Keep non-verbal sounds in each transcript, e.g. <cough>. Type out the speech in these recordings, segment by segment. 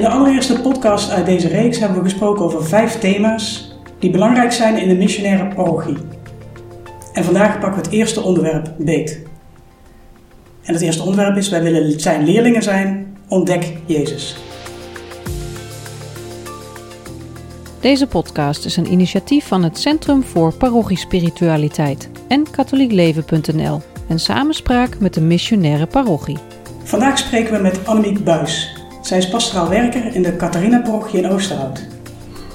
In de allereerste podcast uit deze reeks hebben we gesproken over vijf thema's die belangrijk zijn in de missionaire parochie. En vandaag pakken we het eerste onderwerp beet. En het eerste onderwerp is: wij willen zijn leerlingen zijn, ontdek Jezus. Deze podcast is een initiatief van het Centrum voor Parochiespiritualiteit en katholiekleven.nl en samenspraak met de missionaire parochie. Vandaag spreken we met Annemiek Buis. Zij is pastoraal werker in de Catharina-parochie in Oosterhout.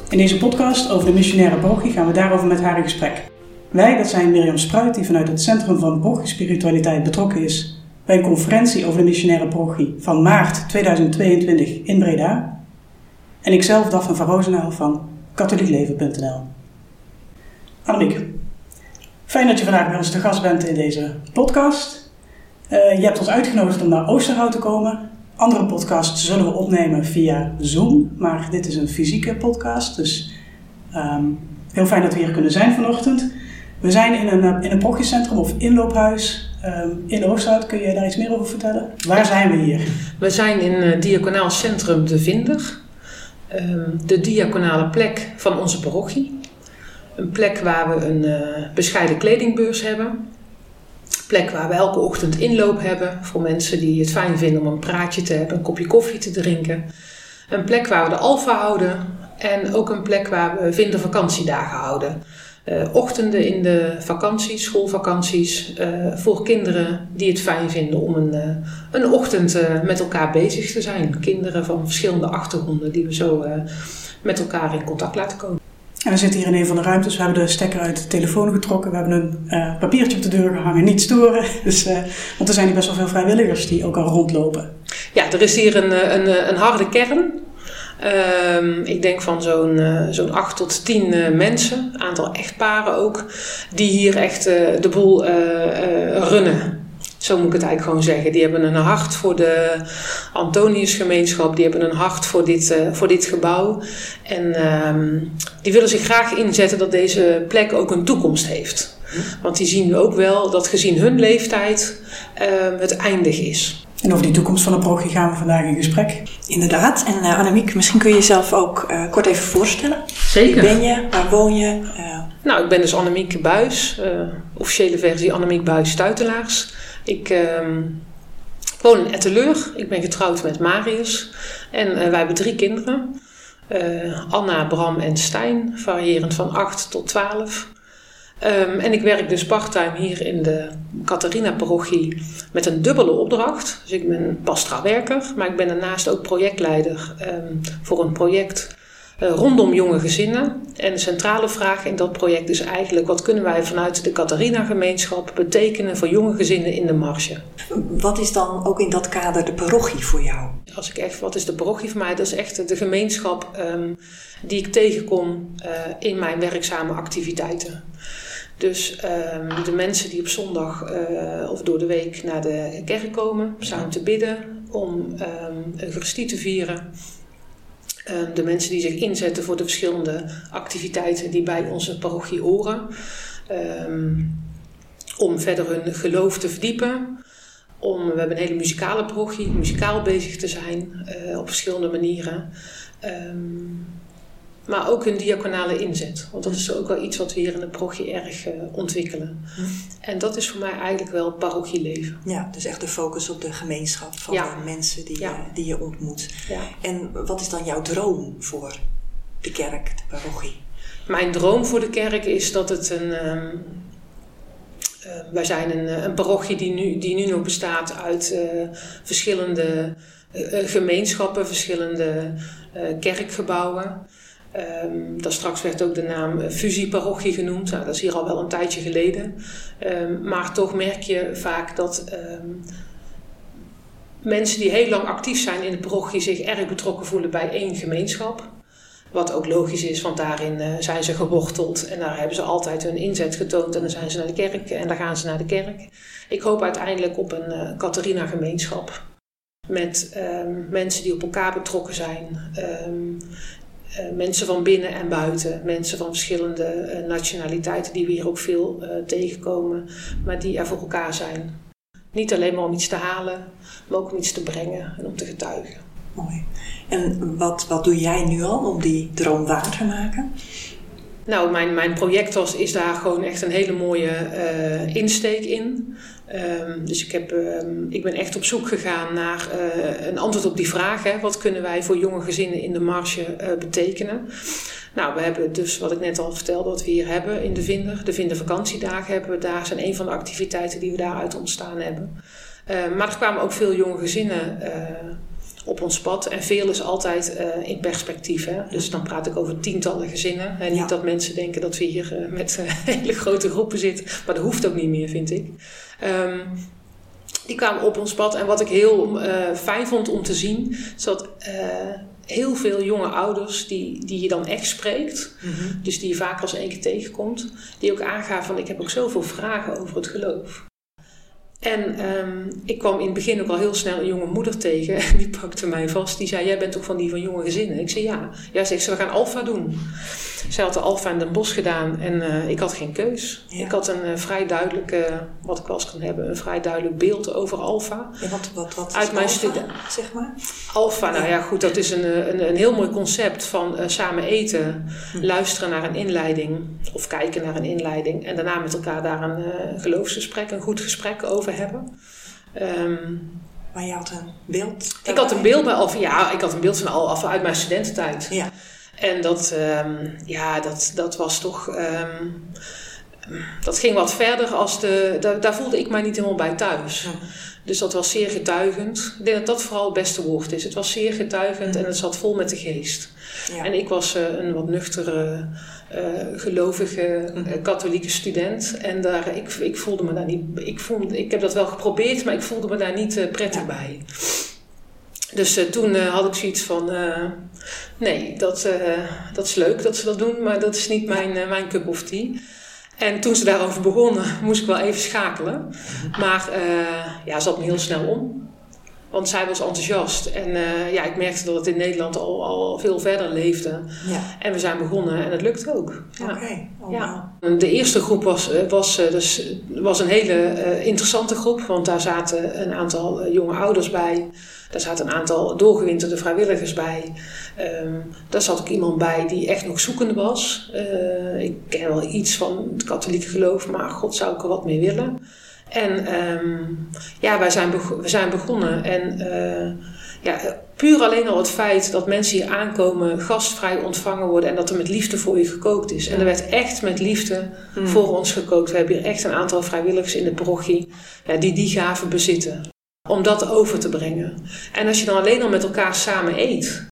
In deze podcast over de missionaire parochie gaan we daarover met haar in gesprek. Wij, dat zijn Mirjam Spruit, die vanuit het Centrum van Parochiespiritualiteit betrokken is bij een conferentie over de missionaire parochie van maart 2022 in Breda. En ikzelf, Daphne van Roosendaal van katholiekleven.nl. Annemiek, fijn dat je vandaag bij ons te gast bent in deze podcast. Uh, je hebt ons uitgenodigd om naar Oosterhout te komen. Andere podcasts zullen we opnemen via Zoom, maar dit is een fysieke podcast, dus um, heel fijn dat we hier kunnen zijn vanochtend. We zijn in een, eh, in een of inloophuis um, in Oosterhout. Kun je daar iets meer over vertellen? Waar zijn we hier? We zijn in het Diaconaal Centrum De Vinder. Um, de diaconale plek van onze parochie. Een plek waar we een uh, bescheiden kledingbeurs hebben. Plek waar we elke ochtend inloop hebben voor mensen die het fijn vinden om een praatje te hebben, een kopje koffie te drinken. Een plek waar we de alfa houden en ook een plek waar we vindervakantiedagen houden. Uh, ochtenden in de vakanties, schoolvakanties, uh, voor kinderen die het fijn vinden om een, uh, een ochtend met elkaar bezig te zijn. Kinderen van verschillende achtergronden die we zo met elkaar in contact laten komen. En we zitten hier in een van de ruimtes. We hebben de stekker uit de telefoon getrokken. We hebben een papiertje op de deur gehangen, niet storen. <laughs> Dus, want er zijn hier best wel veel vrijwilligers die ook al rondlopen. Ja, er is hier een, een, een harde kern. Um, ik denk van zo'n uh, zo'n 8 tot 10 uh, mensen, aantal echtparen ook, die hier echt uh, de boel runnen. Zo moet ik het eigenlijk gewoon zeggen. Die hebben een hart voor de Antoniusgemeenschap, die hebben een hart voor dit, voor dit gebouw. En um, die willen zich graag inzetten dat deze plek ook een toekomst heeft. Want die zien ook wel dat gezien hun leeftijd het eindig is. En over die toekomst van de parochie gaan we vandaag in gesprek. Inderdaad. En uh, Annemiek, misschien kun je jezelf ook uh, kort even voorstellen. Zeker. Wie ben je? Waar woon je? Uh... Nou, ik ben dus Annemiek Buis. officiële versie Annemiek Buis Stuitelaars. Ik ehm, woon in Etteleur. Ik ben getrouwd met Marius. En wij hebben drie kinderen. Anna, Bram en Stijn. Variërend van 8 tot 12. Um, en ik werk dus parttime hier in de Catharina-parochie met een dubbele opdracht. Dus ik ben pastoraal werker, maar ik ben daarnaast ook projectleider um, voor een project rondom jonge gezinnen. En de centrale vraag in dat project is eigenlijk: wat kunnen wij vanuit de Catharina-gemeenschap betekenen voor jonge gezinnen in de marge? Wat is dan ook in dat kader de parochie voor jou? Als ik echt, wat is de parochie voor mij? Dat is echt de gemeenschap um, die ik tegenkom uh, in mijn werkzame activiteiten. Dus um, de mensen die op zondag uh, of door de week naar de kerk komen, samen te bidden om um, een Eucharistie te vieren. Um, de mensen die zich inzetten voor de verschillende activiteiten die bij onze parochie horen. om verder hun geloof te verdiepen. Om, we hebben een hele muzikale parochie, muzikaal bezig te zijn uh, op verschillende manieren. Maar ook hun diaconale inzet. Want dat is ook wel iets wat we hier in de parochie erg uh, ontwikkelen. Hm. En dat is voor mij eigenlijk wel parochieleven. Ja, dus echt de focus op de gemeenschap van ja. de mensen die, ja. je, die je ontmoet. Ja. En wat is dan jouw droom voor de kerk, de parochie? Mijn droom voor de kerk is dat het een... Um, uh, wij zijn een, een parochie die nu, die nu nog bestaat uit uh, verschillende gemeenschappen, verschillende kerkgebouwen. Um, straks werd ook de naam eh, fusieparochie genoemd. Nou, dat is hier al wel een tijdje geleden. Um, maar toch merk je vaak dat um, mensen die heel lang actief zijn in de parochie zich erg betrokken voelen bij één gemeenschap. Wat ook logisch is, want daarin uh, zijn ze geworteld en daar hebben ze altijd hun inzet getoond en dan zijn ze naar de kerk en dan gaan ze naar de kerk. Ik hoop uiteindelijk op een uh, Catharina-gemeenschap met mensen die op elkaar betrokken zijn, mensen van binnen en buiten, mensen van verschillende uh, nationaliteiten die we hier ook veel uh, tegenkomen, maar die er voor elkaar zijn. Niet alleen maar om iets te halen, maar ook om iets te brengen en om te getuigen. Mooi. En wat, wat doe jij nu al om die droom waar te maken? Nou, mijn, mijn project was, is daar gewoon echt een hele mooie uh, insteek in. Um, dus ik, heb, um, ik ben echt op zoek gegaan naar uh, een antwoord op die vraag. Hè. Wat kunnen wij voor jonge gezinnen in de marge uh, betekenen? Nou, we hebben dus wat ik net al vertelde, wat we hier hebben in de Vinder. De Vinder vakantiedagen hebben we daar. zijn een van de activiteiten die we daaruit ontstaan hebben. Uh, maar er kwamen ook veel jonge gezinnen op ons pad. En veel is altijd uh, in perspectief. Hè? Dus dan praat ik over tientallen gezinnen. En niet dat mensen denken dat we hier uh, met uh, <laughs> hele grote groepen zitten. Maar dat hoeft ook niet meer, vind ik. Um, die kwamen op ons pad. En wat ik heel fijn vond om te zien, is dat heel veel jonge ouders die, die je dan echt spreekt, mm -hmm. dus die je vaak als één keer tegenkomt, die ook aangaven van ik heb ook zoveel vragen over het geloof. En um, ik kwam in het begin ook al heel snel een jonge moeder tegen. En <laughs> die pakte mij vast. Die zei, jij bent toch van die van jonge gezinnen? Ik zei, ja. Ja, zegt ze, we gaan Alfa doen. Zij had de Alfa in Den Bosch gedaan. En uh, ik had geen keus. Ja. Ik had een uh, vrij duidelijke, wat ik wel eens kan hebben, een vrij duidelijk beeld over Alfa. Ja, wat, wat, wat is Uit mijn studie, zeg maar? Alfa, nou ja, goed. Dat is een, een, een heel mooi concept van samen eten. Hm. Luisteren naar een inleiding. Of kijken naar een inleiding. En daarna met elkaar daar een geloofsgesprek, een goed gesprek over hebben. Um, maar je had een beeld? Ik had een beeld bij Alfa, ja, ik had een beeld van Alfa uit mijn studententijd. Ja. En dat, um, ja, dat, dat was toch. Um, dat ging wat verder als de. Daar, daar, voelde ik mij niet helemaal bij thuis. Ja. Dus dat was zeer getuigend. Ik denk dat dat vooral het beste woord is. Het was zeer getuigend en het zat vol met de geest. Ja. En ik was uh, een wat nuchtere, uh, gelovige uh, katholieke student. En daar, ik, ik voelde me daar niet. Ik, vond, ik heb dat wel geprobeerd, maar ik voelde me daar niet prettig ja. bij. Dus toen had ik zoiets van: nee, dat, dat is leuk dat ze dat doen, maar dat is niet mijn, mijn cup of tea. En toen ze daarover begonnen, moest ik wel even schakelen. Maar uh, ja, zat me heel snel om. Want zij was enthousiast. En uh, ja, ik merkte dat het in Nederland al, al veel verder leefde. Ja. En we zijn begonnen en het lukt ook. Ja. Okay. Oh, ja. De eerste groep was, eh, was, dus, was een hele uh, interessante groep. Want daar zaten een aantal jonge ouders bij. Daar zaten een aantal doorgewinterde vrijwilligers bij. Um, daar zat ook iemand bij die echt nog zoekende was. Uh, ik ken wel iets van het katholieke geloof, maar god zou ik er wat mee willen. En um, ja, wij zijn, we zijn begonnen. En uh, ja, puur alleen al het feit dat mensen hier aankomen, gastvrij ontvangen worden en dat er met liefde voor je gekookt is. En er werd echt met liefde mm. voor ons gekookt. We hebben hier echt een aantal vrijwilligers in de parochie ja, die die gaven bezitten om dat over te brengen. En als je dan alleen al met elkaar samen eet.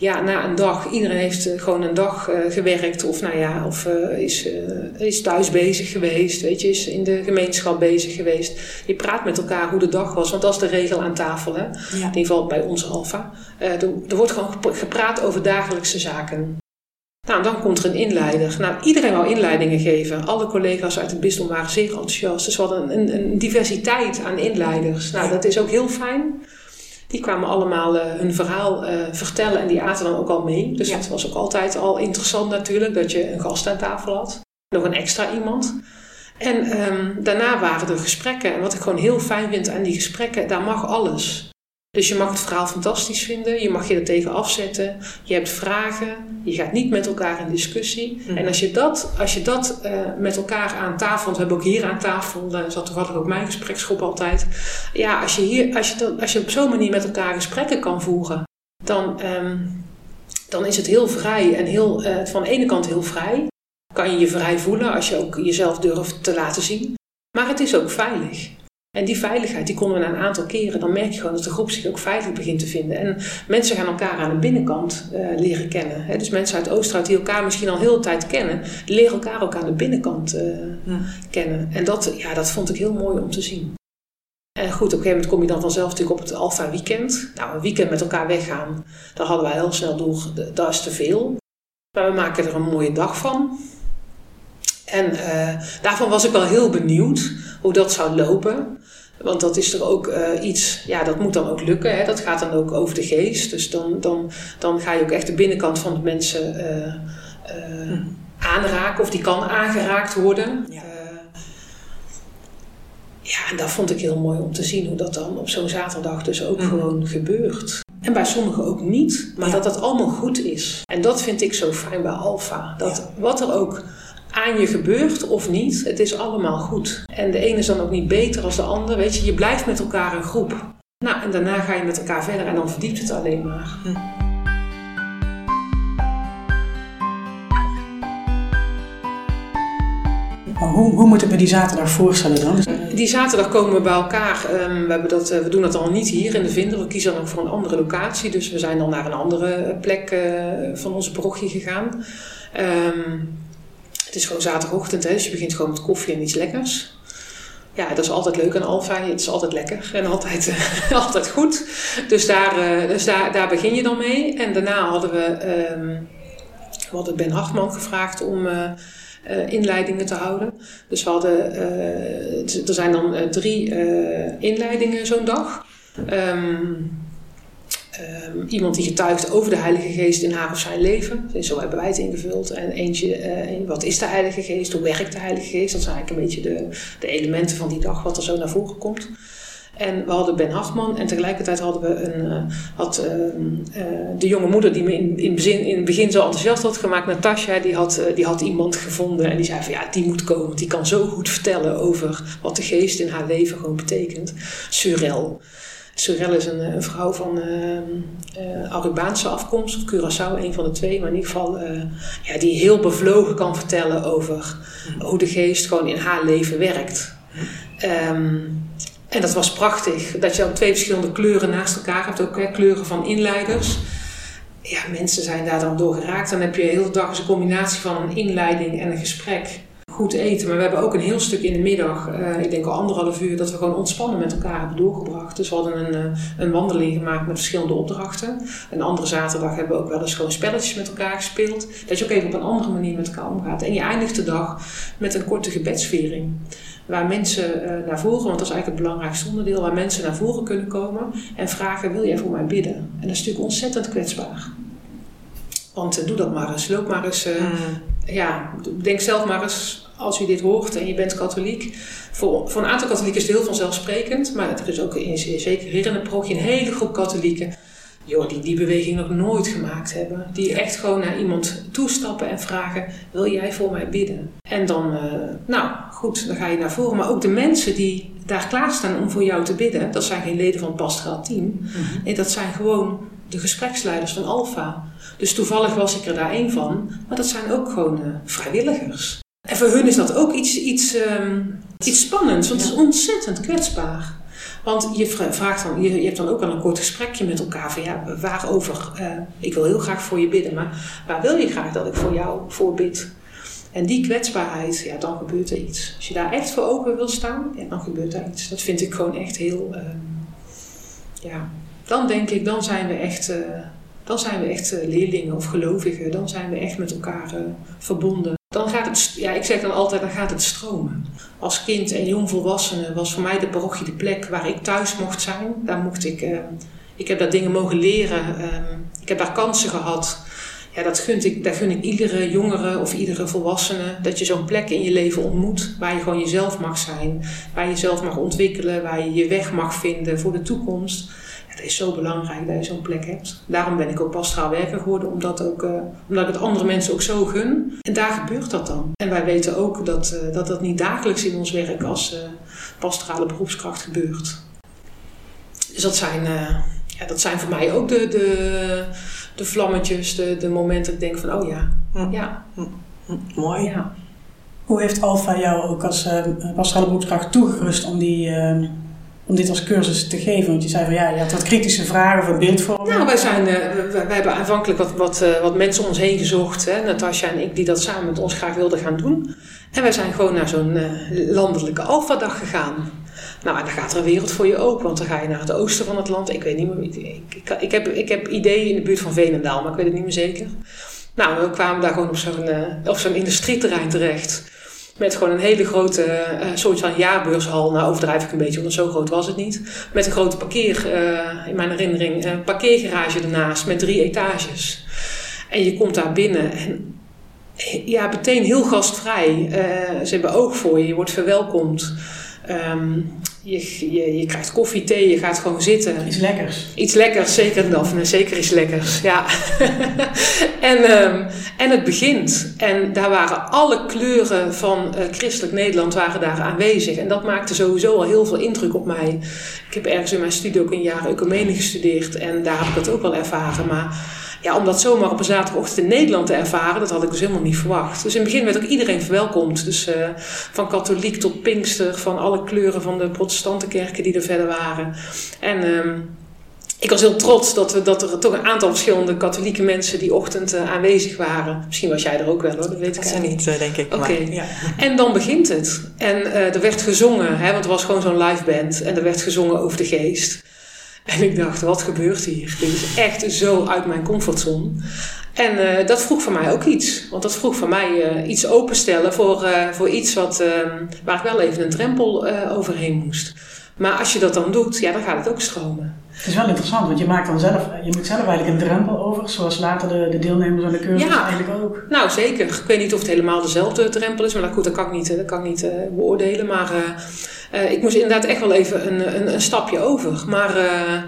Ja, na een dag, iedereen heeft uh, gewoon een dag uh, gewerkt of, nou ja, of uh, is, is thuis bezig geweest, weet je, is in de gemeenschap bezig geweest. Je praat met elkaar hoe de dag was, want dat is de regel aan tafel, hè? Ja. in ieder geval bij onze Alfa. Er, er wordt gewoon gepraat over dagelijkse zaken. Nou, dan komt er een inleider. Nou, iedereen wou inleidingen geven. Alle collega's uit het bisdom waren zeer enthousiast. Dus we hadden een, een diversiteit aan inleiders. Nou, dat is ook heel fijn. Die kwamen allemaal uh, hun verhaal uh, vertellen en die aten dan ook al mee. Dus ja. dat was ook altijd al interessant natuurlijk, dat je een gast aan tafel had. Nog een extra iemand. En um, daarna waren er gesprekken. En wat ik gewoon heel fijn vind aan die gesprekken, daar mag alles. Dus je mag het verhaal fantastisch vinden, je mag je er tegen afzetten, je hebt vragen, je gaat niet met elkaar in discussie. Mm. En als je dat, als je dat uh, met elkaar aan tafel, want we hebben ook hier aan tafel, daar zat toevallig ook mijn gespreksgroep altijd. Ja, als je, hier, als je, dat, als je op zo'n manier met elkaar gesprekken kan voeren, dan, um, dan is het heel vrij en heel, uh, van de ene kant heel vrij. Kan je je vrij voelen als je ook jezelf durft te laten zien. Maar het is ook veilig. En die veiligheid, die konden we na een aantal keren, dan merk je gewoon dat de groep zich ook veilig begint te vinden. En mensen gaan elkaar aan de binnenkant uh, leren kennen. Hè? Dus mensen uit Oosterhout die elkaar misschien al heel de tijd kennen, leren elkaar ook aan de binnenkant uh, ja. kennen. En dat, ja, dat vond ik heel mooi om te zien. En goed, op een gegeven moment kom je dan vanzelf natuurlijk op het Alpha Weekend. Nou, een weekend met elkaar weggaan, daar hadden wij heel snel door, dat is te veel. Maar we maken er een mooie dag van. En uh, daarvan was ik wel heel benieuwd hoe dat zou lopen. Want dat is er ook uh, iets, ja, dat moet dan ook lukken. Hè? Dat gaat dan ook over de geest. Dus dan, dan, dan ga je ook echt de binnenkant van de mensen uh, uh, hm. aanraken, of die kan aangeraakt worden. Ja. ja, en dat vond ik heel mooi om te zien hoe dat dan op zo'n zaterdag dus ook hm. gewoon gebeurt. En bij sommigen ook niet. Maar dat dat allemaal goed is. En dat vind ik zo fijn bij Alfa. Dat wat er ook aan je gebeurt of niet, het is allemaal goed. En de ene is dan ook niet beter als de ander. Weet je, je blijft met elkaar een groep. Nou, en daarna ga je met elkaar verder en dan verdiept het alleen maar. Hm. Hoe, hoe moeten we die zaterdag voorstellen dan? Die zaterdag komen we bij elkaar. Ehm, we, hebben dat, eh, we doen dat al niet hier in de Vinder. We kiezen dan ook voor een andere locatie. Dus we zijn dan naar een andere plek uh, van onze parochie gegaan. Ehm, het is gewoon zaterdagochtend, hè, dus je begint gewoon met koffie en iets lekkers. Ja, dat is altijd leuk aan Alfa. Het is altijd lekker en altijd, <laughs> altijd goed. Dus, daar, dus daar, daar begin je dan mee. En daarna hadden we, um, we hadden Ben Hartman gevraagd om uh, inleidingen te houden. Dus we hadden, er zijn dan drie inleidingen zo'n dag. Um, um, iemand die getuigt over de Heilige Geest in haar of zijn leven. Zo hebben wij het ingevuld. En eentje, wat is de Heilige Geest? Hoe werkt de Heilige Geest? Dat zijn eigenlijk een beetje de, de elementen van die dag, wat er zo naar voren komt. En we hadden Ben Hartman en tegelijkertijd hadden we een, uh, had, uh, de jonge moeder die me in, in, het begin zo enthousiast had gemaakt, Natasja, die had, die had iemand gevonden en die zei van ja, die moet komen, die kan zo goed vertellen over wat de geest in haar leven gewoon betekent. Surel. Surel is een, een vrouw van uh, Arubaanse afkomst, of Curaçao, een van de twee, maar in ieder geval ja, die heel bevlogen kan vertellen over hoe de geest gewoon in haar leven werkt. Um, en dat was prachtig, dat je dan twee verschillende kleuren naast elkaar hebt, ook hè, kleuren van inleiders. Ja, mensen zijn daar dan door geraakt. Dan heb je de hele dag een combinatie van een inleiding en een gesprek. Goed eten, maar we hebben ook een heel stuk in de middag, uh, ik denk al anderhalf uur, dat we gewoon ontspannen met elkaar hebben doorgebracht. Dus we hadden een, uh, een wandeling gemaakt met verschillende opdrachten. Een andere zaterdag hebben we ook wel eens gewoon spelletjes met elkaar gespeeld. Dat je ook even op een andere manier met elkaar omgaat. En je eindigt de dag met een korte gebedsviering waar mensen uh, naar voren, want dat is eigenlijk het belangrijkste onderdeel, waar mensen naar voren kunnen komen en vragen: Wil jij voor mij bidden? En dat is natuurlijk ontzettend kwetsbaar. Want doe dat maar eens. Loop maar eens. Mm. Ja, denk zelf maar eens, als je dit hoort en je bent katholiek. Voor, voor een aantal katholieken is het heel vanzelfsprekend, maar er is ook in, zeker hier in parochie een hele groep katholieken joh, die die beweging nog nooit gemaakt hebben. Die echt gewoon naar iemand toestappen en vragen: Wil jij voor mij bidden? En dan, uh, nou goed, dan ga je naar voren. Maar ook de mensen die daar klaarstaan om voor jou te bidden, dat zijn geen leden van het pastoraal team. Mm -hmm. Nee, dat zijn gewoon de gespreksleiders van Alfa. Dus toevallig was ik er daar één van, maar dat zijn ook gewoon uh, vrijwilligers. En voor hun is dat ook iets, iets, um, iets spannends, want het is ontzettend kwetsbaar. Want je vraagt dan, je, je hebt dan ook al een kort gesprekje met elkaar van ja, waarover? Uh, ik wil heel graag voor je bidden, maar waar wil je graag dat ik voor jou voor bid? En die kwetsbaarheid, ja, dan gebeurt er iets. Als je daar echt voor open wil staan, ja, dan gebeurt er iets. Dat vind ik gewoon echt heel, uh, ja, dan denk ik, dan zijn we echt, uh, dan zijn we echt leerlingen of gelovigen. Dan zijn we echt met elkaar verbonden. Dan gaat het, ja, ik zeg dan altijd, dan gaat het stromen. Als kind en jongvolwassene was voor mij de parochie de plek waar ik thuis mocht zijn. Daar mocht ik, ik heb daar dingen mogen leren. Uh, ik heb daar kansen gehad. Ja, dat gun ik, daar gun ik iedere jongere of iedere volwassene. Dat je zo'n plek in je leven ontmoet waar je gewoon jezelf mag zijn. Waar je jezelf mag ontwikkelen, waar je je weg mag vinden voor de toekomst het is zo belangrijk dat je zo'n plek hebt. Daarom ben ik ook pastoraal werker geworden, omdat, ook, uh, omdat ik het andere mensen ook zo gun. En daar gebeurt dat dan. En wij weten ook dat uh, dat, dat niet dagelijks in ons werk als uh, pastorale beroepskracht gebeurt. Dus dat zijn, ja, dat zijn voor mij ook de, de, de vlammetjes, de, de momenten dat ik denk van, oh ja, hm. ja. Hm. hm. Mooi. Ja. Hoe heeft Alfa jou ook als pastorale beroepskracht toegerust om die om dit als cursus te geven? Want je zei van ja, je had wat kritische vragen over beeldvorming. Nou, wij, zijn, uh, wij, hebben aanvankelijk wat, wat, uh, wat mensen om ons heen gezocht. Hè, Natasja en ik, die dat samen met ons graag wilden gaan doen. En wij zijn gewoon naar zo'n uh, landelijke alfadag gegaan. Nou, en dan gaat er een wereld voor je ook, want dan ga je naar het oosten van het land. Ik weet niet meer, ik, ik, ik, heb, ik heb ideeën in de buurt van Veenendaal, maar ik weet het niet meer zeker. Nou, we kwamen daar gewoon op zo'n op zo'n industrieterrein terecht. Met gewoon een hele grote, uh, soort van jaarbeurshal. Nou overdrijf ik een beetje, want zo groot was het niet. Met een grote parkeer, uh, in mijn herinnering, een parkeergarage ernaast met drie etages. En je komt daar binnen en ja, meteen heel gastvrij. Ze hebben oog voor je, je wordt verwelkomd. Um, je, je, je, krijgt koffie, thee, je gaat gewoon zitten. Iets lekkers. Iets lekkers, zeker Daphne, zeker iets lekkers, ja. <laughs> en, um, en het begint. En daar waren alle kleuren van uh, christelijk Nederland waren daar aanwezig. En dat maakte sowieso al heel veel indruk op mij. Ik heb ergens in mijn studie ook een jaar ecumene gestudeerd en daar heb ik dat ook wel ervaren. Maar ja, om dat zomaar op een zaterdagochtend in Nederland te ervaren, dat had ik dus helemaal niet verwacht. Dus in het begin werd ook iedereen verwelkomd. Dus uh, van katholiek tot pinkster, van alle kleuren van de protestantenkerken die er verder waren. En uh, ik was heel trots dat, we, dat er toch een aantal verschillende katholieke mensen die ochtend uh, aanwezig waren. Misschien was jij er ook wel hoor, dat weet ik eigenlijk niet. denk ik. Oké. Ja. En dan begint het. En er werd gezongen, hè, want het was gewoon zo'n live band. En er werd gezongen over de geest. En ik dacht, wat gebeurt hier? Dit is echt zo uit mijn comfortzone. En uh, dat vroeg van mij ook iets. Want dat vroeg van mij uh, iets openstellen voor, uh, voor iets wat, ehm, waar ik wel even een drempel overheen moest. Maar als je dat dan doet, ja, dan gaat het ook stromen. Het is wel interessant, want je maakt dan zelf, je moet zelf eigenlijk een drempel over, zoals later de, de deelnemers aan de cursus ja, eigenlijk ook. Nou, zeker. Ik weet niet of het helemaal dezelfde drempel is, maar dat, goed, dat kan ik niet, dat kan ik niet beoordelen. Maar uh, ik moest inderdaad echt wel even een, een, een stapje over. Maar uh,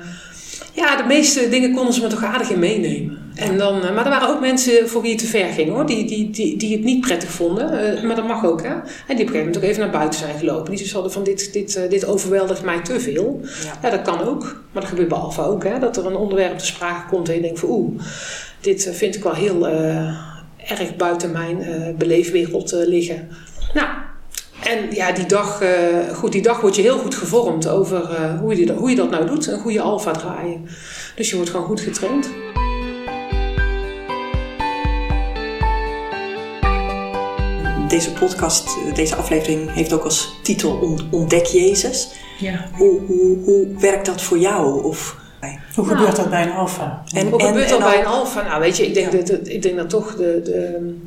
ja, de meeste dingen konden ze me toch aardig in meenemen. En dan, uh, maar er waren ook mensen voor wie het te ver ging hoor. Die, die, die, die het niet prettig vonden. maar dat mag ook hè. En die op een gegeven moment ook even naar buiten zijn gelopen. Die dus hadden van dit, dit, dit overweldigt mij te veel. Ja. ja. dat kan ook. Maar dat gebeurt bij Alfa ook hè. Dat er een onderwerp te sprake komt en je denkt van oeh, dit vind ik wel heel erg buiten mijn beleefwereld liggen. Nou, en ja, die dag, uh, goed, die dag word je heel goed gevormd over uh, hoe, je, hoe je dat nou doet. Een goede alfa draaien. Dus je wordt gewoon goed getraind. Deze podcast, deze aflevering heeft ook als titel Ontdek Jezus. Ja. Hoe, hoe, hoe werkt dat voor jou? Of, hoe gebeurt nou, dat bij een alfa? En, hoe gebeurt dat bij een alfa? Nou, weet je, ik denk, ja. dat, ik denk dat toch de, de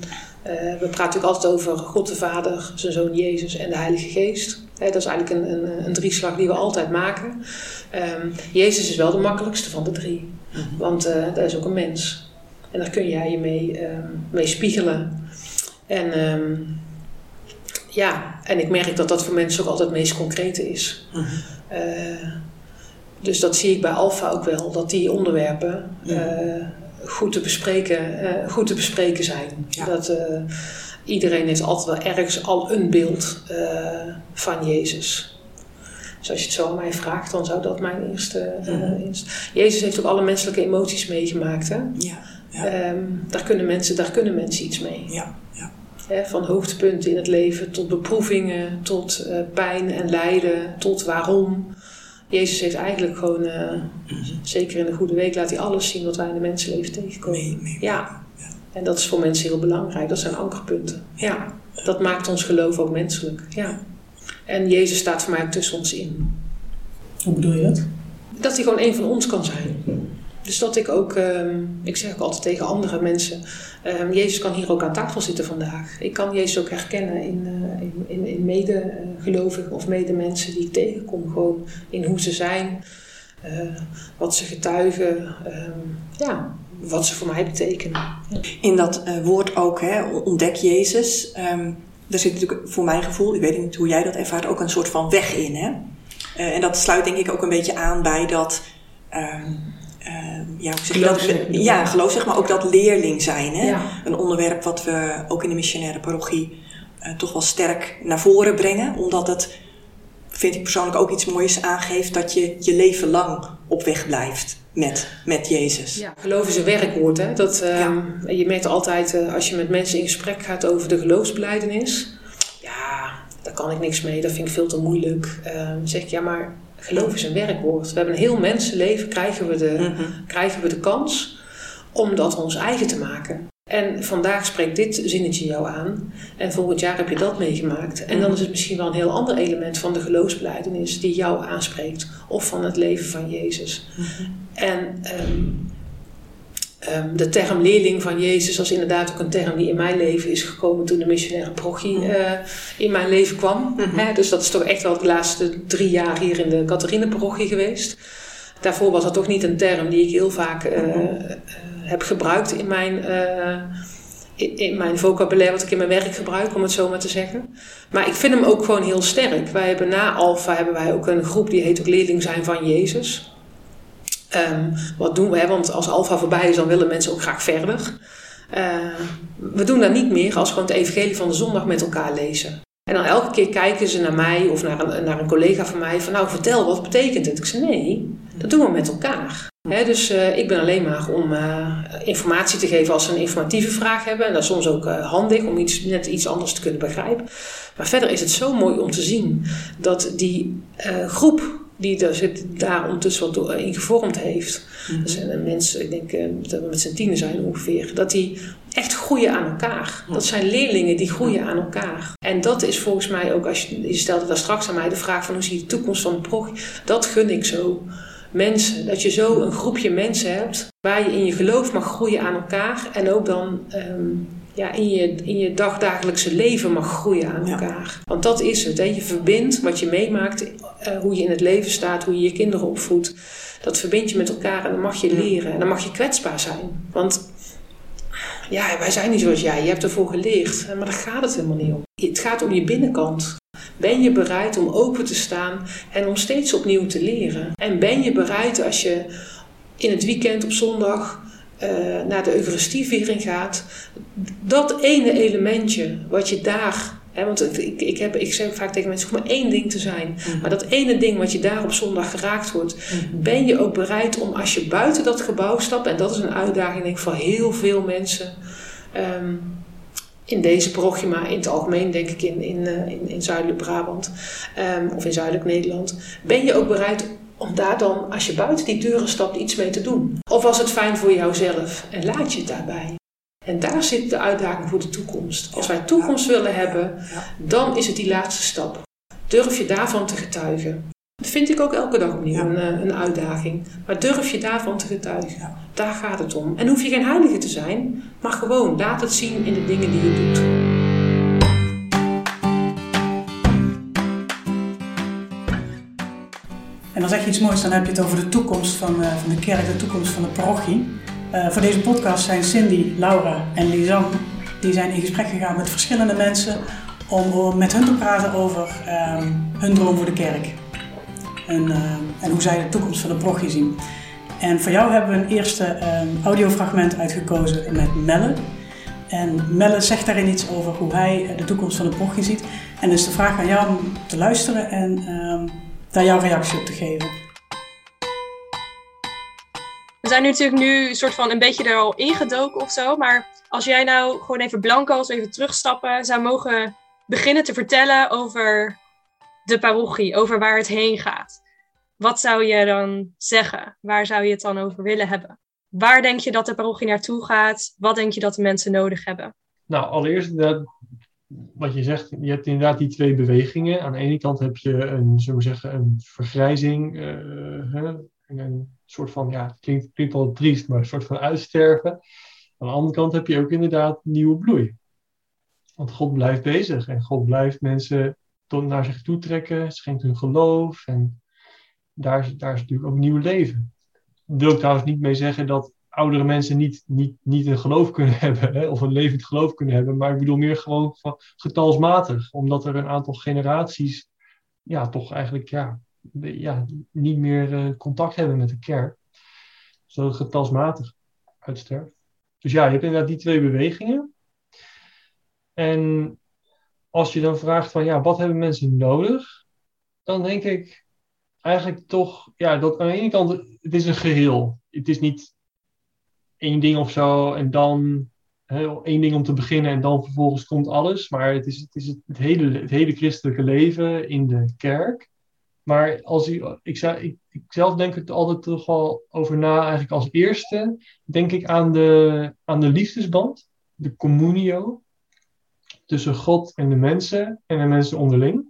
we praten natuurlijk altijd over God de Vader, zijn Zoon Jezus en de Heilige Geest. dat is eigenlijk een, een, een, drieslag die we altijd maken. Um, Jezus is wel de makkelijkste van de drie, mhm. want uh, dat is ook een mens. En daar kun jij je mee, um, mee spiegelen. En um, ja, en ik merk dat dat voor mensen ook altijd het meest concrete is. Uh, dus dat zie ik bij Alfa ook wel, dat die onderwerpen goed te bespreken, uh, goed te bespreken zijn. Dat, uh, iedereen heeft altijd wel ergens al een beeld uh, van Jezus. Dus als je het zo aan mij vraagt, dan zou dat mijn eerste. Mm Jezus heeft ook alle menselijke emoties meegemaakt. Hè? Ja. ja. Um, daar, kunnen mensen, daar kunnen mensen iets mee. Ja. ja. He, van hoogtepunten in het leven tot beproevingen, tot pijn en lijden, tot waarom. Jezus heeft eigenlijk gewoon, uh, zeker in de goede week, laat hij alles zien wat wij in de mensenleven tegenkomen. Nee, nee, ja. ja. En dat is voor mensen heel belangrijk. Dat zijn ankerpunten. Ja. Dat maakt ons geloof ook menselijk. Ja. En Jezus staat voor mij tussen ons in. Hoe bedoel je dat? Dat hij gewoon een van ons kan zijn. Dus dat ik ook, um, ik zeg ook altijd tegen andere mensen, um, Jezus kan hier ook aan tafel zitten vandaag. Ik kan Jezus ook herkennen in, uh, in, in, in medegelovigen of medemensen die ik tegenkom. Gewoon in hoe ze zijn, uh, wat ze getuigen, um, ja, wat ze voor mij betekenen. In dat uh, woord ook, hè, ontdek Jezus. daar zit natuurlijk voor mijn gevoel, ik weet niet hoe jij dat ervaart, ook een soort van weg in. Hè? en dat sluit denk ik ook een beetje aan bij dat ja, hoe zeg dat? Ja, geloof zeg maar ook dat leerling zijn. Hè? Een onderwerp wat we ook in de missionaire parochie uh, toch wel sterk naar voren brengen. Omdat het, vind ik persoonlijk ook iets moois aangeeft, dat je je leven lang op weg blijft met, met Jezus. Ja, geloof is een werkwoord. Hè? Dat, uh, ja. Je merkt altijd, uh, als je met mensen in gesprek gaat over de geloofsbeleidenis. Ja, daar kan ik niks mee, dat vind ik veel te moeilijk. Ehm, zeg ik, ja, maar Geloof is een werkwoord. We hebben een heel mensenleven, krijgen we de, mm krijgen we de kans om dat ons eigen te maken. En vandaag spreekt dit zinnetje jou aan. En volgend jaar heb je dat meegemaakt. En dan is het misschien wel een heel ander element van de geloofsbeleidenis die jou aanspreekt. Of van het leven van Jezus. Mm -hmm. En um, Um, de term leerling van Jezus was inderdaad ook een term die in mijn leven is gekomen toen de missionaire prochie uh, in mijn leven kwam. Mm -hmm. dus dat is toch echt wel de laatste drie jaar hier in de Catharine-parochie geweest. Daarvoor was dat toch niet een term die ik heel vaak uh, uh, heb gebruikt in mijn, in, in, mijn vocabulaire wat ik in mijn werk gebruik, om het zo maar te zeggen. Maar ik vind hem ook gewoon heel sterk. Wij hebben na Alpha hebben wij ook een groep die heet ook Leerling zijn van Jezus. Um, wat doen we? Want als Alpha voorbij is, dan willen mensen ook graag verder. Uh, we doen dat niet meer als gewoon het evangelie van de zondag met elkaar lezen. En dan elke keer kijken ze naar mij of naar een, naar een collega van mij van nou vertel, wat betekent het? Ik zeg nee, dat doen we met elkaar. dus uh, ik ben alleen maar om uh, informatie te geven als ze een informatieve vraag hebben. En dat is soms ook uh, handig om iets, net iets anders te kunnen begrijpen. Maar verder is het zo mooi om te zien dat die groep die er zit, daar ondertussen wat in gevormd heeft. Mm Dat zijn mensen, ik denk dat we met z'n tienen zijn ongeveer. Dat die echt groeien aan elkaar. Dat zijn leerlingen die groeien aan elkaar. En dat is volgens mij ook, als je, je stelde daar straks aan mij de vraag van hoe zie je de toekomst van de prog. Dat gun ik zo mensen. Dat je zo een groepje mensen hebt waar je in je geloof mag groeien aan elkaar. En ook dan um, ja, in, je, in je dagdagelijkse leven mag groeien aan elkaar. Want dat is het. Hè? Je verbindt wat je meemaakt, uh, hoe je in het leven staat, hoe je je kinderen opvoedt. Dat verbind je met elkaar en dan mag je leren. En dan mag je kwetsbaar zijn. Want ja, wij zijn niet zoals jij, je hebt ervoor geleerd. Maar daar gaat het helemaal niet om. Het gaat om je binnenkant. Ben je bereid om open te staan en om steeds opnieuw te leren? En ben je bereid als je in het weekend op zondag uh, naar de Eucharistieviering gaat, dat ene elementje wat je daar want ik, ik, heb, ik zeg vaak tegen mensen, het hoeft maar één ding te zijn. Mhm. Maar dat ene ding wat je daar op zondag geraakt wordt, mhm. ben je ook bereid om als je buiten dat gebouw stapt, en dat is een uitdaging denk ik voor heel veel mensen um, in deze parochie, maar in het algemeen denk ik in, in, uh, in, in Zuidelijk Brabant um, of in Zuidelijk Nederland, ben je ook bereid om daar dan, als je buiten die deuren stapt, iets mee te doen? Of was het fijn voor jouzelf en laat je het daarbij? En daar zit de uitdaging voor de toekomst. Als wij toekomst willen hebben, dan is het die laatste stap. Durf je daarvan te getuigen? Dat vind ik ook elke dag opnieuw een, eh, een, uitdaging. Maar durf je daarvan te getuigen? Daar gaat het om. En hoef je geen heilige te zijn, maar gewoon laat het zien in de dingen die je doet. En dan zeg je iets moois, dan heb je het over de toekomst van, uh, van de kerk, de toekomst van de parochie. Uh, voor deze podcast zijn Cindy, Laura en Lisanne, die zijn in gesprek gegaan met verschillende mensen om, met hun te praten over um, hun droom voor de kerk. En, uh, en, hoe zij de toekomst van de prochie zien. En voor jou hebben we een eerste um, audiofragment uitgekozen met Melle. En Melle zegt daarin iets over hoe hij de toekomst van de prochie ziet. En dus de vraag aan jou om te luisteren en um, daar jouw reactie op te geven. We zijn nu natuurlijk nu een soort van een beetje er al ingedoken of zo. Maar als jij nou gewoon even blanco, als even terugstappen, zou mogen beginnen te vertellen over de parochie, over waar het heen gaat. Wat zou je dan zeggen? Waar zou je het dan over willen hebben? Waar denk je dat de parochie naartoe gaat? Wat denk je dat de mensen nodig hebben? Nou, allereerst dat, wat je zegt, je hebt inderdaad die twee bewegingen. Aan de ene kant heb je een, zullen we zeggen, een vergrijzing, uh, een soort van, ja, het klinkt, klinkt triest, maar een soort van uitsterven. Aan de andere kant heb je ook inderdaad nieuwe bloei. Want God blijft bezig en God blijft mensen tot naar zich toe trekken, schenkt hun geloof en daar, daar is natuurlijk ook nieuw leven. Daar wil ik trouwens niet mee zeggen dat oudere mensen niet, niet, niet een geloof kunnen <laughs> hebben hè, of een levend geloof kunnen hebben, maar ik bedoel meer gewoon getalsmatig, omdat er een aantal generaties ja, toch eigenlijk ja, ja, niet meer uh, contact hebben met de kerk. Zo getalsmatig uitsterft. Dus ja, je hebt inderdaad die twee bewegingen. En als je dan vraagt van ja, wat hebben mensen nodig? Dan denk ik eigenlijk toch, ja, dat aan de ene kant, het is een geheel. Het is niet één ding of zo en dan hè, één ding om te beginnen en dan vervolgens komt alles. Maar het is het, is het, hele, het hele christelijke leven in de kerk. Maar als ik, ik, zelf denk er altijd toch wel over na, eigenlijk als eerste, denk ik aan de, aan de liefdesband, de communio, tussen God en de mensen en de mensen onderling.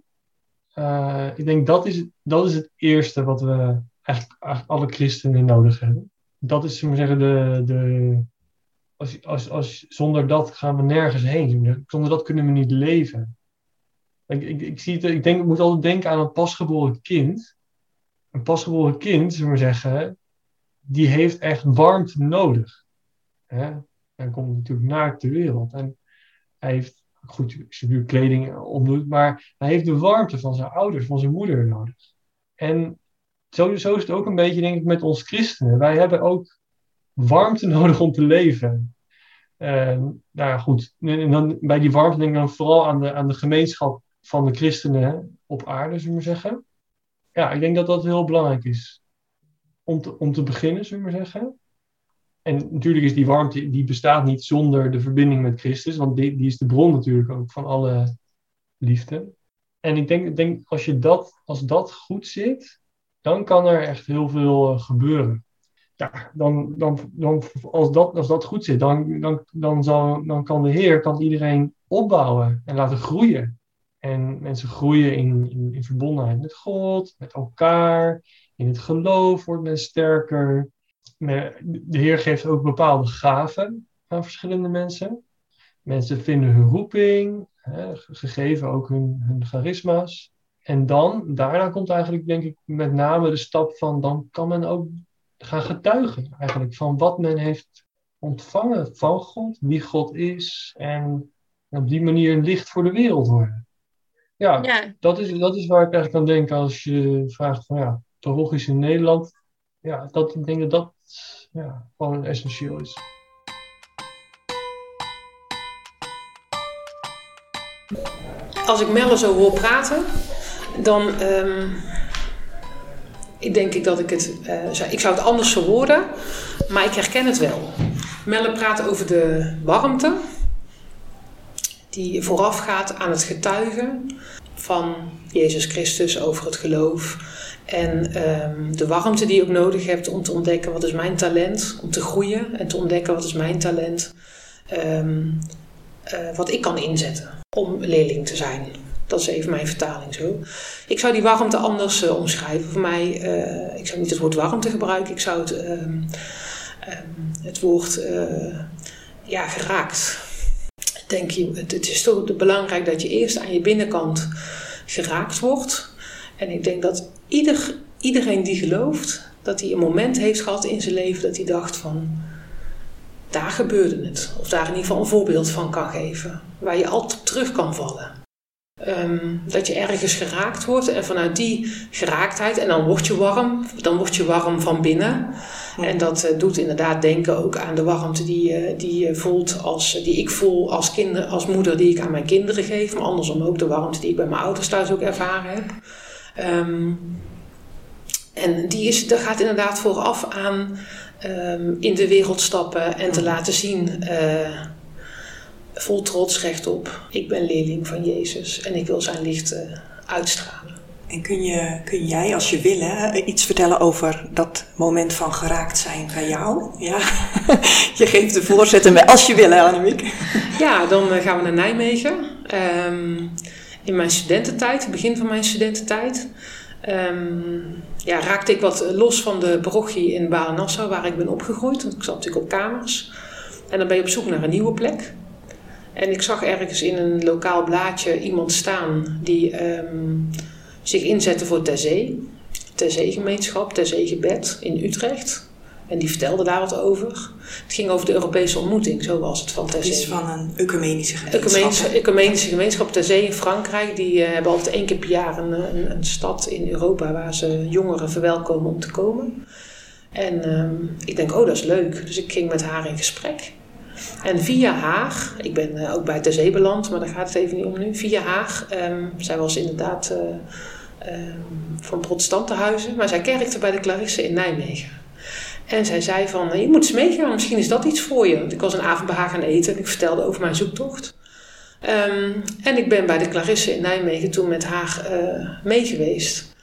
Uh, ik denk dat is, dat is het eerste wat we eigenlijk, eigenlijk alle christenen nodig hebben. Dat is, we zeggen, de, de, als, als, als, zonder dat gaan we nergens heen. Zonder dat kunnen we niet leven. Ik, ik, ik, zie het, ik, denk, ik moet altijd denken aan een pasgeboren kind. Een pasgeboren kind, zullen we zeggen, die heeft echt warmte nodig. Hè? En komt natuurlijk naakt ter wereld. En hij heeft, goed, nu kleding omdoet, maar hij heeft de warmte van zijn ouders, van zijn moeder nodig. En zo, is het ook een beetje, denk ik, met ons christenen. Wij hebben ook warmte <laughs> nodig om te leven. Uh, nou ja, goed. En dan, bij die warmte denk ik dan vooral aan de, aan de gemeenschap van de christenen op aarde, zullen we zeggen. Ja, ik denk dat dat heel belangrijk is. Om te, om te beginnen, zullen we zeggen. En natuurlijk is die warmte, die bestaat niet zonder de verbinding met Christus, want die, die is de bron natuurlijk ook van alle liefde. En ik denk, denk als, je dat, als dat goed zit, dan kan er echt heel veel uh, gebeuren. Ja, dan, dan, dan, als, dat, als dat goed zit, dan, dan, dan, zal, dan kan de Heer kan iedereen opbouwen en laten groeien. En mensen groeien in, in, in verbondenheid met God, met elkaar. In het geloof wordt men sterker. De Heer geeft ook bepaalde gaven aan verschillende mensen. Mensen vinden hun roeping, hè, gegeven ook hun, hun charisma's. En dan, daarna komt eigenlijk denk ik met name de stap van, dan kan men ook gaan getuigen eigenlijk van wat men heeft ontvangen van God, wie God is en op die manier een licht voor de wereld worden. Ja, Ja. Dat, is, dat is waar ik eigenlijk aan denk als je vraagt van ja, parochies in Nederland. Ja, dat, ik denk dat dat ja, gewoon essentieel is. Als ik Melle zo hoor praten, dan ehm, ik denk ik dat ik het, eh, ik zou het anders verwoorden, maar ik herken het wel. Melle praat over de warmte die voorafgaat aan het getuigen van Jezus Christus over het geloof. En ehm, de warmte die je ook nodig hebt om te ontdekken wat is mijn talent, om te groeien en te ontdekken wat is mijn talent, eh, wat ik kan inzetten om leerling te zijn. Dat is even mijn vertaling zo. Ik zou die warmte anders eh, omschrijven. Voor mij, eh, ik zou niet het woord warmte gebruiken, ik zou het, ehm, ehm, het woord eh, ja, geraakt. Denk je, het, is toch belangrijk dat je eerst aan je binnenkant geraakt wordt. En ik denk dat ieder, iedereen die gelooft, dat hij een moment heeft gehad in zijn leven dat hij dacht van, daar gebeurde het. Of daar in ieder geval een voorbeeld van kan geven, waar je altijd op terug kan vallen. Ehm, dat je ergens geraakt wordt en vanuit die geraaktheid, en dan word je warm, dan word je warm van binnen. En dat eh, doet inderdaad denken ook aan de warmte die, je- die je voelt als, die ik voel als, kinder, als moeder die ik aan mijn kinderen geef. Maar andersom ook de warmte die ik bij mijn ouders thuis ook ervaren heb. Ehm, en die is, dat gaat inderdaad vooraf aan ehm, in de wereld stappen en te laten zien, eh, vol trots rechtop, ik ben leerling van Jezus en ik wil zijn licht eh, uitstralen. En kun, je, kun jij, als je wil, hè, iets vertellen over dat moment van geraakt zijn bij jou? Ja, <laughs> je geeft de voorzet en als je wil, hè, Annemiek. Ja, dan eh, gaan we naar Nijmegen. Ehm, in mijn studententijd, het begin van mijn studententijd, ehm, ja, raakte ik wat los van de parochie in Balen-Nassau, waar ik ben opgegroeid. Want ik zat natuurlijk op kamers. En dan ben je op zoek naar een nieuwe plek. En ik zag ergens in een lokaal blaadje iemand staan die ehm, zich inzette voor Ter Zee. Ter Zee-gemeenschap, Ter Zee-gebed in Utrecht. En die vertelde daar wat over. Het ging over de Europese ontmoeting, zo was het van Ter Het is van een ecumenische gemeenschap. Ecumenische, ecumenische gemeenschap ter zee in Frankrijk. Die eh, hebben altijd één keer per jaar een, een, een stad in Europa waar ze jongeren verwelkomen om te komen. En ehm, ik denk, oh dat is leuk. Dus ik ging met haar in gesprek. En via haar, ik ben eh, ook bij Ter Zee beland, maar daar gaat het even niet om nu. Via haar, ehm, zij was inderdaad eh, ehm, van protestante huizen, maar zij kerkte bij de Clarisse in Nijmegen. En zij zei van, je moet eens meegaan, misschien is dat iets voor je. Want ik was een avond bij haar gaan eten en ik vertelde over mijn zoektocht. Ehm, en ik ben bij de Clarisse in Nijmegen toen met haar eh mee geweest.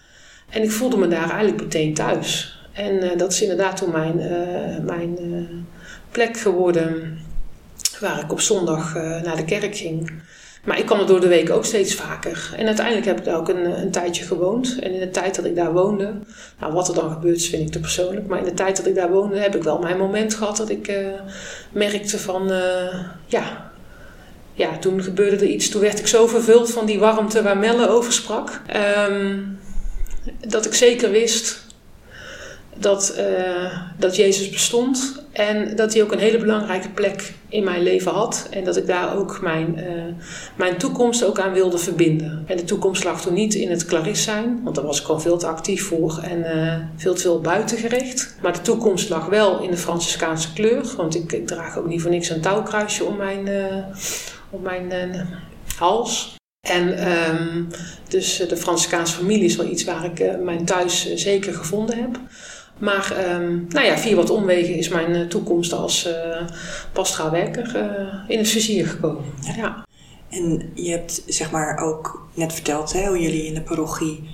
En ik voelde me daar eigenlijk meteen thuis. En dat is inderdaad toen mijn, mijn plek geworden waar ik op zondag eh, naar de kerk ging. Maar ik kwam er door de week ook steeds vaker. En uiteindelijk heb ik daar ook een, een tijdje gewoond. En in de tijd dat ik daar woonde, nou wat er dan gebeurt vind ik te persoonlijk. Maar in de tijd dat ik daar woonde heb ik wel mijn moment gehad dat ik eh, merkte van, eh, ja, ja, toen gebeurde er iets. Toen werd ik zo vervuld van die warmte waar Melle over sprak. ehm, dat ik zeker wist dat, eh, dat Jezus bestond en dat hij ook een hele belangrijke plek in mijn leven had. En dat ik daar ook mijn, uh, mijn toekomst ook aan wilde verbinden. En de toekomst lag toen niet in het clarist zijn, want daar was ik gewoon veel te actief voor en uh, veel te veel buitengericht. Maar de toekomst lag wel in de Franciscaanse kleur, want ik, draag ook niet voor niks een touwkruisje om mijn, om mijn hals. En um, dus de Franciscaanse familie is wel iets waar ik mijn thuis zeker gevonden heb. Maar um, nou ja, via wat omwegen is mijn uh, toekomst als uh, werker uh, in het vizier gekomen. Ja. En je hebt zeg maar ook net verteld hè, hoe jullie in de parochie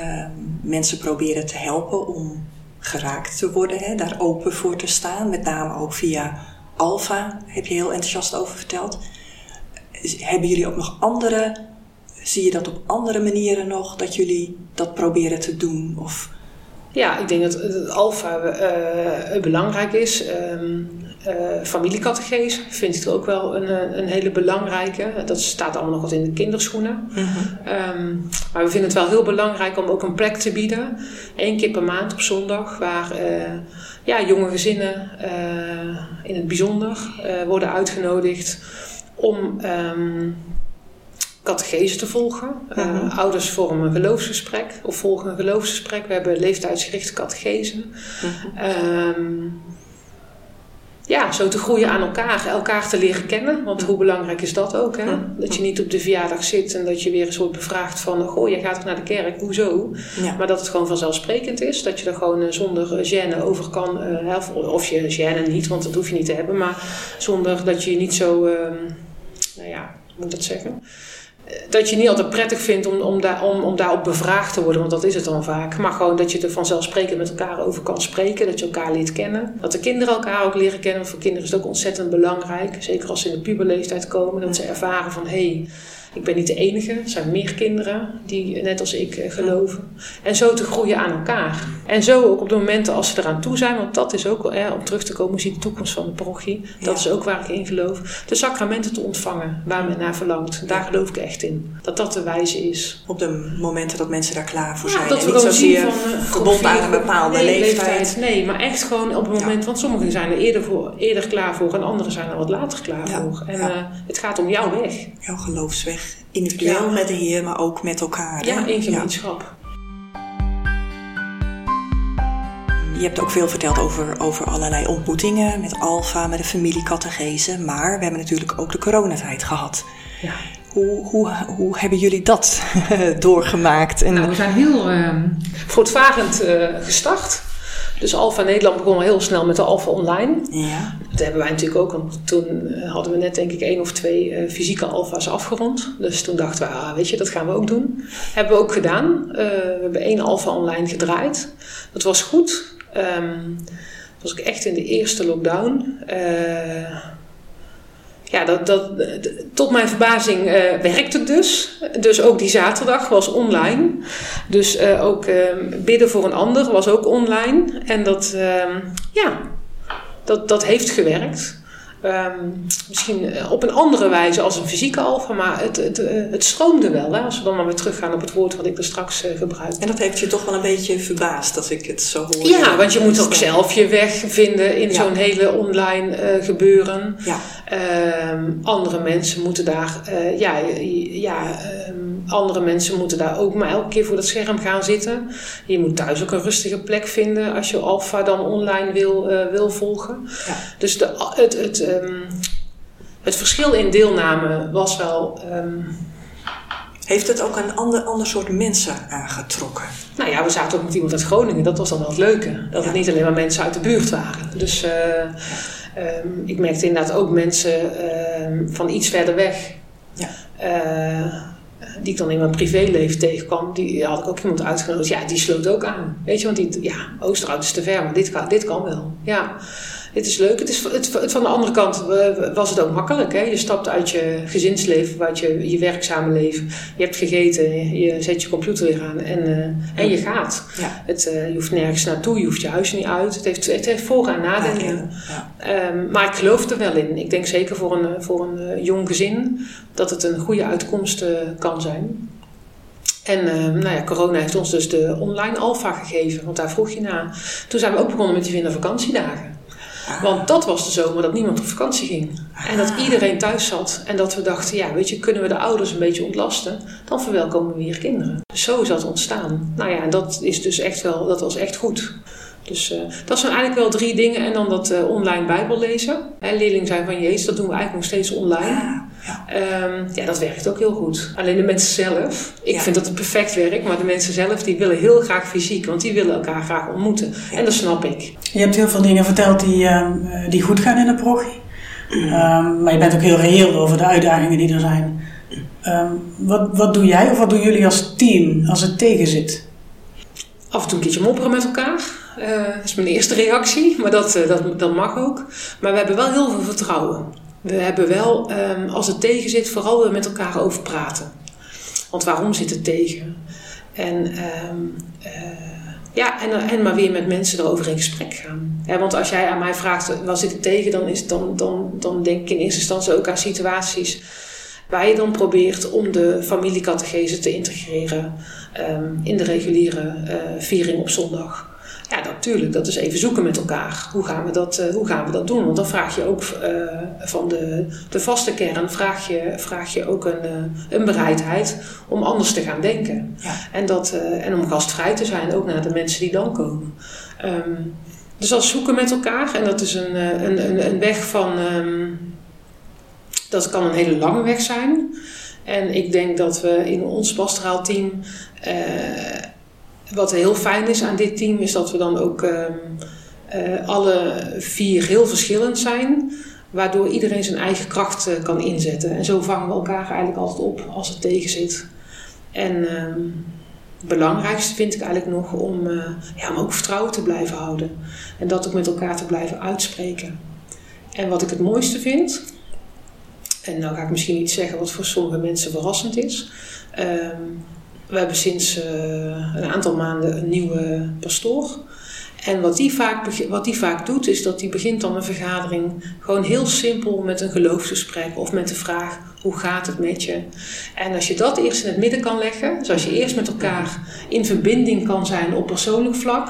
um, mensen proberen te helpen om geraakt te worden, hè, daar open voor te staan. Met name ook via Alpha, heb je heel enthousiast over verteld. Hebben jullie ook nog andere, zie je dat op andere manieren nog, dat jullie dat proberen te doen? Of ja, ik denk dat het alfa uh, belangrijk is. Um, uh, familiecatechese vind ik er ook wel een, een hele belangrijke. Dat staat allemaal nog wat in de kinderschoenen. Mm -hmm. um, maar we vinden het wel heel belangrijk om ook een plek te bieden. Eén keer per maand op zondag. Waar uh, ja, jonge gezinnen in het bijzonder worden uitgenodigd om... Um, catechese te volgen. Uh, ouders vormen een geloofsgesprek of volgen een geloofsgesprek. We hebben leeftijdsgerichte catechese. Uh ja, zo te groeien aan elkaar, elkaar te leren kennen. Want hoe belangrijk is dat ook? Hè? Dat je niet op de verjaardag zit en dat je weer eens wordt bevraagd van... Goh, jij gaat toch naar de kerk, hoezo? Ja. Maar dat het gewoon vanzelfsprekend is. Dat je er gewoon eh, zonder gêne over kan... Uh, of je gêne niet, want dat hoef je niet te hebben. Maar zonder dat je je niet zo... Uh, nou ja, hoe moet ik dat zeggen? Dat je niet altijd prettig vindt om, om, daar, om, om daarop bevraagd te worden, want dat is het dan vaak. Maar gewoon dat je er vanzelfsprekend met elkaar over kan spreken, dat je elkaar leert kennen. Dat de kinderen elkaar ook leren kennen, want voor kinderen is het ook ontzettend belangrijk. Zeker als ze in de puberleeftijd komen, dat ze ervaren van hé. Hey, ik ben niet de enige, er zijn meer kinderen die net als ik eh, geloven. En zo te groeien aan elkaar. En zo ook op de momenten als ze eraan toe zijn, want dat is ook, hè, om terug te komen, ziet de toekomst van de parochie? Dat is ook waar ik in geloof. De sacramenten te ontvangen, waar men naar verlangt. Daar geloof ik echt in. Dat dat de wijze is. Op de momenten dat mensen daar klaar voor ja, zijn. Dat we gewoon zien van... Uh, gebonden aan een bepaalde nee, leeftijd. leeftijd. Nee, maar echt gewoon op het moment, want sommigen zijn er eerder, voor, eerder klaar voor en anderen zijn er wat later klaar voor. En uh, het gaat om jouw weg. Jouw geloofsweg individueel ja. met de Heer, maar ook met elkaar. Ja, in gemeenschap. Je hebt ook veel verteld over, over allerlei ontmoetingen met Alfa, met de familie Catechese. Maar we hebben natuurlijk ook de coronatijd gehad. Ja. Hoe, hoe, hoe hebben jullie dat <laughs> doorgemaakt? En... Nou, we zijn heel uh, voortvarend uh, gestart. Dus Alfa Nederland begon al heel snel met de Alfa Online. Ja. Dat hebben wij natuurlijk ook, want toen hadden we net denk ik één of twee uh, fysieke Alfa's afgerond. Dus toen dachten we, ah, weet je, dat gaan we ook doen. Hebben we ook gedaan. Uh, we hebben één Alfa Online gedraaid. Dat was goed. Um, dat was ik echt in de eerste lockdown. Uh, ja, dat, dat, tot mijn verbazing uh, werkte het dus. Dus ook die zaterdag was online. Dus uh, ook uh, bidden voor een ander was ook online. En dat, ja, dat, dat heeft gewerkt. Um, misschien op een andere wijze als een fysieke alfa, maar het, het, het stroomde wel. Hè? Als we dan maar weer teruggaan op het woord wat ik er straks uh, gebruik. En dat heeft je toch wel een beetje verbaasd als ik het zo hoor. Ja, want je moet ook zelf je weg vinden in ja. zo'n hele online uh, gebeuren. Ja. Um, andere mensen moeten daar, uh, ja, ja andere mensen moeten daar ook maar elke keer voor dat scherm gaan zitten. Je moet thuis ook een rustige plek vinden als je alfa dan online wil, wil volgen. Ja. Dus de, het, het Um, het verschil in deelname was wel. Um, Heeft het ook een ander, ander soort mensen aangetrokken? Nou ja, we zaten ook met iemand uit Groningen. Dat was dan wel het leuke. Dat ja. het niet alleen maar mensen uit de buurt waren. Dus uh, um, ik merkte inderdaad ook mensen van iets verder weg. Ja. Uh, die ik dan in mijn privéleven tegenkwam, die had ik ook iemand uitgenodigd. Ja, die sloot ook aan. Weet je, want die, ja, Oosterhout is te ver, maar dit kan, dit kan wel. Ja dit is leuk. Het is, het, het, van de andere kant was het ook makkelijk. Hè? Je stapt uit je gezinsleven, uit je, je werkzame leven. Je hebt gegeten, je zet je computer weer aan en, uh, en je gaat. Ja. Het, uh, je hoeft nergens naartoe, je hoeft je huis niet uit. Het heeft, het heeft voor- en nadelen. Ja. Um, maar ik geloof er wel in. Ik denk zeker voor een, voor een uh, jong gezin dat het een goede uitkomst kan zijn. En uh, nou ja, corona heeft ons dus de online alfa gegeven, want daar vroeg je na. Toen zijn we ook begonnen met die wintervakantiedagen. Want dat was de zomer dat niemand op vakantie ging. En dat iedereen thuis zat. En dat we dachten, ja, weet je, kunnen we de ouders een beetje ontlasten? Dan verwelkomen we weer kinderen. Zo is dat ontstaan. Nou ja, en dat is dus echt wel, dat was echt goed. Dus uh, dat zijn eigenlijk wel drie dingen. En dan dat uh, online Bijbel lezen. En leerling zijn van Jezus, dat doen we eigenlijk nog steeds online. Ja, um, ja, dat werkt ook heel goed. Alleen de mensen zelf, ik ja. vind dat het perfect werkt, maar de mensen zelf die willen heel graag fysiek, want die willen elkaar graag ontmoeten. Ja. En dat snap ik. Je hebt heel veel dingen verteld die, uh, die goed gaan in de parochie. Um, maar je bent ook heel reëel over de uitdagingen die er zijn. Um, wat, wat doe jij of wat doen jullie als team als het tegen zit? Af en toe een keertje mopperen met elkaar. Uh, dat is mijn eerste reactie, maar dat, uh, dat, dat mag ook. Maar we hebben wel heel veel vertrouwen. We hebben wel, um, als het tegen zit, vooral we met elkaar over praten. Want waarom zit het tegen? En, um, uh, ja, en, maar weer met mensen erover in gesprek gaan. Ja, want als jij aan mij vraagt, wat zit het tegen? Dan, is, dan, dan, dan denk ik in eerste instantie ook aan situaties waar je dan probeert om de familiecatechese te integreren um, in de reguliere viering op zondag. Ja, natuurlijk, dat is even zoeken met elkaar. Hoe gaan we dat, uh, hoe gaan we dat doen? Want dan vraag je ook uh, van de, de vaste kern, vraag je, vraag je ook een, uh, een bereidheid om anders te gaan denken. Ja. En, dat, en om gastvrij te zijn, ook naar de mensen die dan komen. Um, dus dat zoeken met elkaar. En dat is een, een, een, een weg van. Um, dat kan een hele lange weg zijn. En ik denk dat we in ons pastoraal team wat heel fijn is aan dit team is dat we dan ook um, uh, alle vier heel verschillend zijn. Waardoor iedereen zijn eigen kracht uh, kan inzetten. En zo vangen we elkaar eigenlijk altijd op als het tegen zit. En um, het belangrijkste vind ik eigenlijk nog om, uh, ja, ook vertrouwen te blijven houden. En dat ook met elkaar te blijven uitspreken. En wat ik het mooiste vind, en nou ga ik misschien iets zeggen wat voor sommige mensen verrassend is. We hebben sinds uh, een aantal maanden een nieuwe pastoor. En wat die, vaak, wat die vaak doet, is dat hij begint dan een vergadering gewoon heel simpel met een geloofsgesprek of met de vraag: hoe gaat het met je? En als je dat eerst in het midden kan leggen, dus als je eerst met elkaar in verbinding kan zijn op persoonlijk vlak,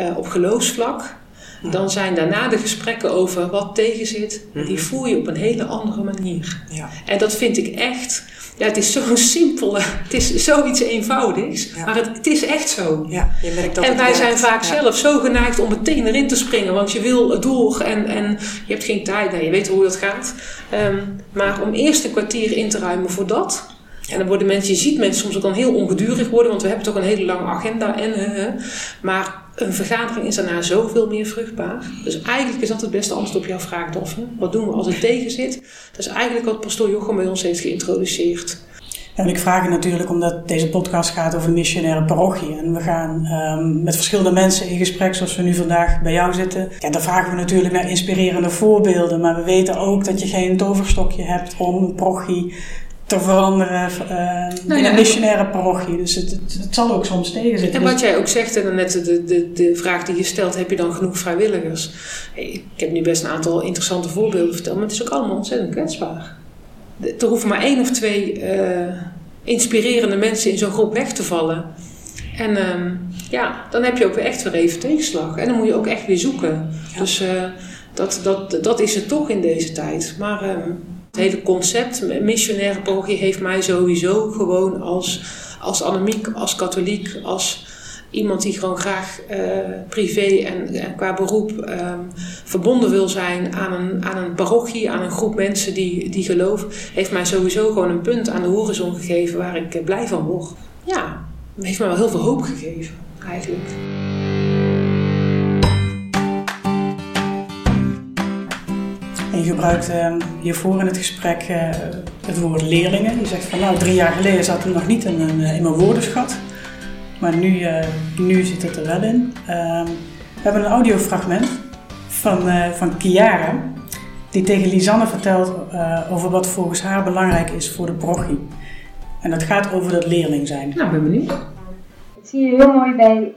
uh, op geloofsvlak, dan zijn daarna de gesprekken over wat tegenzit, die voel je op een hele andere manier. Ja. En dat vind ik echt ja, het is zo'n simpele, het is zoiets eenvoudigs, ja. maar het, het, is echt zo. Ja, je merkt dat en wij werkt. zijn vaak zelf zo geneigd om meteen erin te springen, want je wil door en, en je hebt geen tijd, nou, je weet hoe dat gaat. Um, maar om eerst een kwartier in te ruimen voor dat. En dan worden mensen, je ziet mensen soms ook dan heel ongedurig worden, want we hebben toch een hele lange agenda. En, uh, maar een vergadering is daarna zoveel meer vruchtbaar. Dus eigenlijk is dat het beste antwoord op jouw vraag, Daphne. Wat doen we als het tegen zit? Dat is eigenlijk wat pastoor Jochem bij ons heeft geïntroduceerd. En ik vraag het natuurlijk omdat deze podcast gaat over missionaire parochie. En we gaan um, met verschillende mensen in gesprek, zoals we nu vandaag bij jou zitten. Ja, dan vragen we natuurlijk naar inspirerende voorbeelden. Maar we weten ook dat je geen toverstokje hebt om een parochie te veranderen uh, nou in een missionaire parochie. Dus het, het, het, zal ook soms tegenzitten. En wat jij ook zegt, en net de, de, de vraag die je stelt, heb je dan genoeg vrijwilligers? Ik heb nu best een aantal interessante voorbeelden verteld, maar het is ook allemaal ontzettend kwetsbaar. Er hoeven maar één of twee uh, inspirerende mensen in zo'n groep weg te vallen. En um, ja, dan heb je ook weer echt weer even tegenslag. En dan moet je ook echt weer zoeken. Ja. Dus dat, dat, dat is het toch in deze tijd. Maar... Het hele concept missionaire parochie heeft mij sowieso gewoon als, als anemiek, als katholiek, als iemand die gewoon graag uh, privé en, en, qua beroep um, verbonden wil zijn aan een, aan een parochie, aan een groep mensen die, die geloven, heeft mij sowieso gewoon een punt aan de horizon gegeven waar ik blij van word. Ja, heeft mij wel heel veel hoop gegeven, eigenlijk. En je gebruikt uh, hiervoor in het gesprek uh, het woord leerlingen. Je zegt van nou, drie jaar geleden zat er nog niet in mijn, in mijn woordenschat. Maar nu, uh, nu zit het er wel in. Ehm, we hebben een audiofragment van, van Kiara. Die tegen Lisanne vertelt over wat volgens haar belangrijk is voor de parochie. En dat gaat over dat leerling zijn. Nou, ben benieuwd. Dat zie je heel mooi bij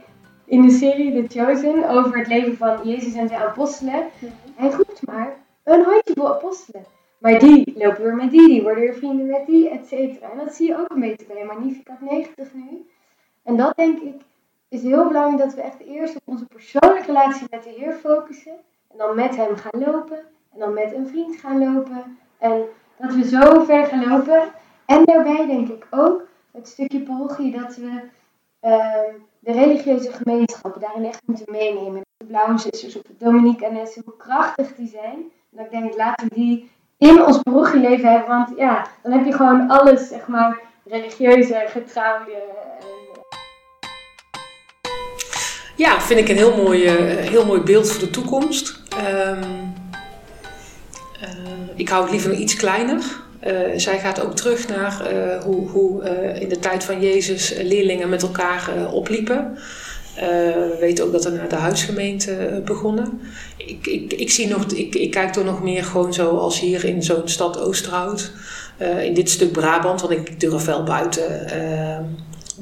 in de serie The Chosen over het leven van Jezus en zijn apostelen. Hij roept maar een handjevol apostelen. Maar die lopen weer met die, die worden weer vrienden met die, et cetera. En dat zie je ook een beetje bij Magnificat 90 nu. En dat denk ik is heel belangrijk dat we echt eerst op onze persoonlijke relatie met de Heer focussen. En dan met hem gaan lopen. En dan met een vriend gaan lopen. En dat we zo ver gaan lopen. En daarbij denk ik ook het stukje parochie dat we ehm, de religieuze gemeenschappen daarin echt moeten meenemen. De Blauwe Zusters of de Dominique en hoe krachtig die zijn. Dat ik denk, laten we die in ons parochieleven hebben. Want ja, dan heb je gewoon alles, zeg maar, religieuze, getrouwde. eh, Ja, vind ik een heel mooi, eh, heel mooi beeld voor de toekomst. Ehm, eh, ik hou het liever iets kleiner. Zij gaat ook terug naar hoe, hoe in de tijd van Jezus leerlingen met elkaar opliepen. Eh, we weten ook dat er naar de huisgemeente eh, begonnen. Ik, ik, ik, zie nog, ik, ik kijk er nog meer gewoon zo als hier in zo'n stad Oosterhout. eh, in dit stuk Brabant, want ik durf wel buiten eh,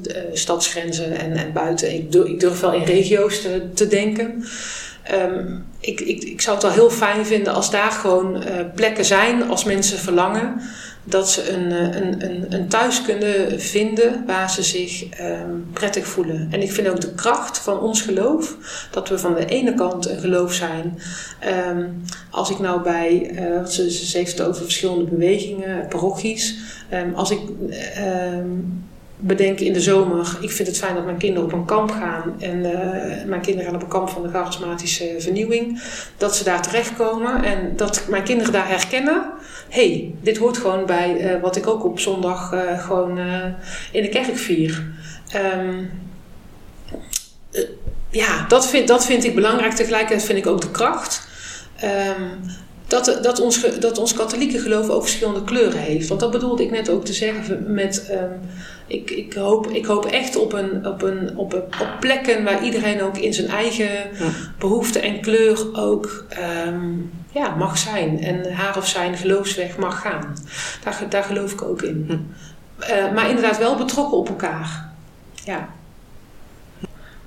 de stadsgrenzen en, en buiten. Ik durf, wel in regio's te, te denken. Ehm, ik, ik, ik zou het wel heel fijn vinden als daar gewoon plekken zijn, als mensen verlangen, dat ze een, eh, een, een, een thuis kunnen vinden waar ze zich ehm, prettig voelen. En ik vind ook de kracht van ons geloof, dat we van de ene kant een geloof zijn. Ehm, als ik nou bij, want ze, ze heeft het over verschillende bewegingen, parochies. Ehm, als ik ehm, bedenk in de zomer, ik vind het fijn dat mijn kinderen op een kamp gaan. En eh, mijn kinderen gaan op een kamp van de charismatische vernieuwing. Dat ze daar terechtkomen en dat mijn kinderen daar herkennen. hey, dit hoort gewoon bij eh, wat ik ook op zondag eh, gewoon in de kerk vier. Ehm, eh, ja, dat vind, dat vind ik belangrijk. Tegelijkertijd vind ik ook de kracht. Ehm, dat, dat, ons, dat ons katholieke geloof ook verschillende kleuren heeft. Want dat bedoelde ik net ook te zeggen met... ehm, ik, ik, hoop, ik hoop echt op, een, op, een, op, een, op plekken waar iedereen ook in zijn eigen behoefte en kleur ook ehm, ja, mag zijn. En haar of zijn geloofsweg mag gaan. Daar, daar geloof ik ook in. Eh, maar inderdaad wel betrokken op elkaar. Ja.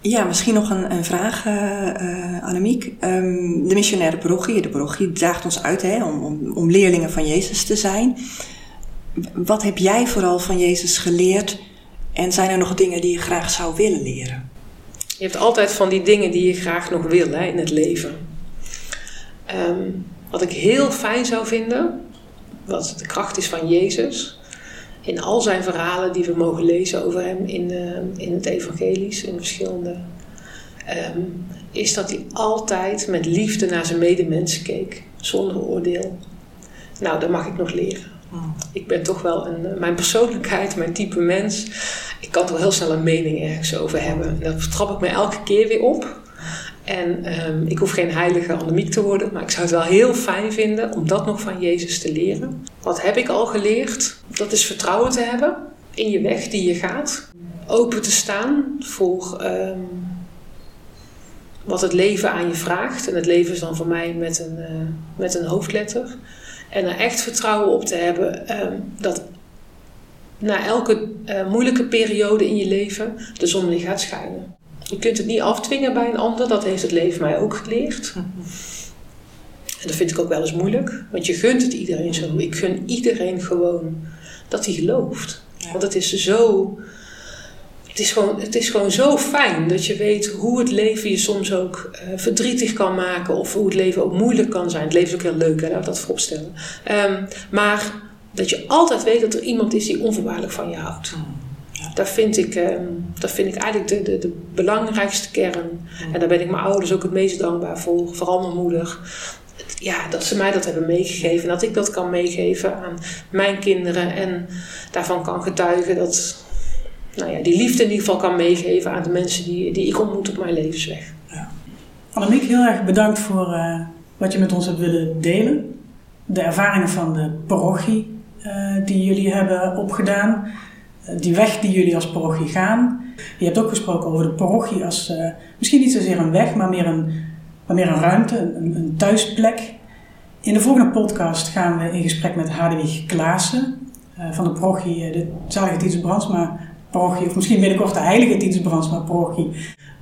Ja, misschien nog een, een vraag, eh, Annemiek. Ehm, de missionaire parochie, de parochie daagt ons uit hè, om, om, om leerlingen van Jezus te zijn. Wat heb jij vooral van Jezus geleerd? En zijn er nog dingen die je graag zou willen leren? Je hebt altijd van die dingen die je graag nog wil hè, in het leven. Ehm, wat ik heel fijn zou vinden, wat de kracht is van Jezus, in al zijn verhalen die we mogen lezen over hem in, eh, in het evangelisch, in verschillende, ehm, is dat hij altijd met liefde naar zijn medemens keek, zonder oordeel. Nou, dat mag ik nog leren. Ik ben toch wel een, mijn persoonlijkheid, mijn type mens. Ik kan toch heel snel een mening ergens over hebben. En daar trap ik me elke keer weer op. En ehm, ik hoef geen heilige Annemiek te worden, maar ik zou het wel heel fijn vinden om dat nog van Jezus te leren. Wat heb ik al geleerd? Dat is vertrouwen te hebben in je weg die je gaat. Open te staan voor ehm, wat het leven aan je vraagt. En het leven is dan voor mij met een, eh, met een hoofdletter. En er echt vertrouwen op te hebben ehm, dat na elke eh, moeilijke periode in je leven de zon weer gaat schijnen. Je kunt het niet afdwingen bij een ander, dat heeft het leven mij ook geleerd. En dat vind ik ook wel eens moeilijk, want je gunt het iedereen zo. Ik gun iedereen gewoon dat hij gelooft. Want het is zo. Het is, gewoon, het is gewoon zo fijn dat je weet hoe het leven je soms ook eh, verdrietig kan maken. Of hoe het leven ook moeilijk kan zijn. Het leven is ook heel leuk, hè, laat ik dat voorop stellen. Ehm, maar dat je altijd weet dat er iemand is die onvoorwaardelijk van je houdt. Dat vind ik, ehm, dat vind ik eigenlijk de, de, de belangrijkste kern. En daar ben ik mijn ouders ook het meest dankbaar voor. Vooral mijn moeder. Ja, dat ze mij dat hebben meegegeven. En dat ik dat kan meegeven aan mijn kinderen. En daarvan kan getuigen dat... Nou ja, die liefde in ieder geval kan meegeven aan de mensen die, die ik ontmoet op mijn levensweg. Annemiek, heel erg bedankt voor eh, wat je met ons hebt willen delen. De ervaringen van de parochie eh, die jullie hebben opgedaan. Eh, die weg die jullie als parochie gaan. Je hebt ook gesproken over de parochie als eh, misschien niet zozeer een weg, maar meer een, maar meer een ruimte, een, een thuisplek. In de volgende podcast gaan we in gesprek met Hadewig Klaassen eh, van de parochie, de Zalige Titus Brandsma parochie, of misschien binnenkort de Heilige Titus Brandsma parochie.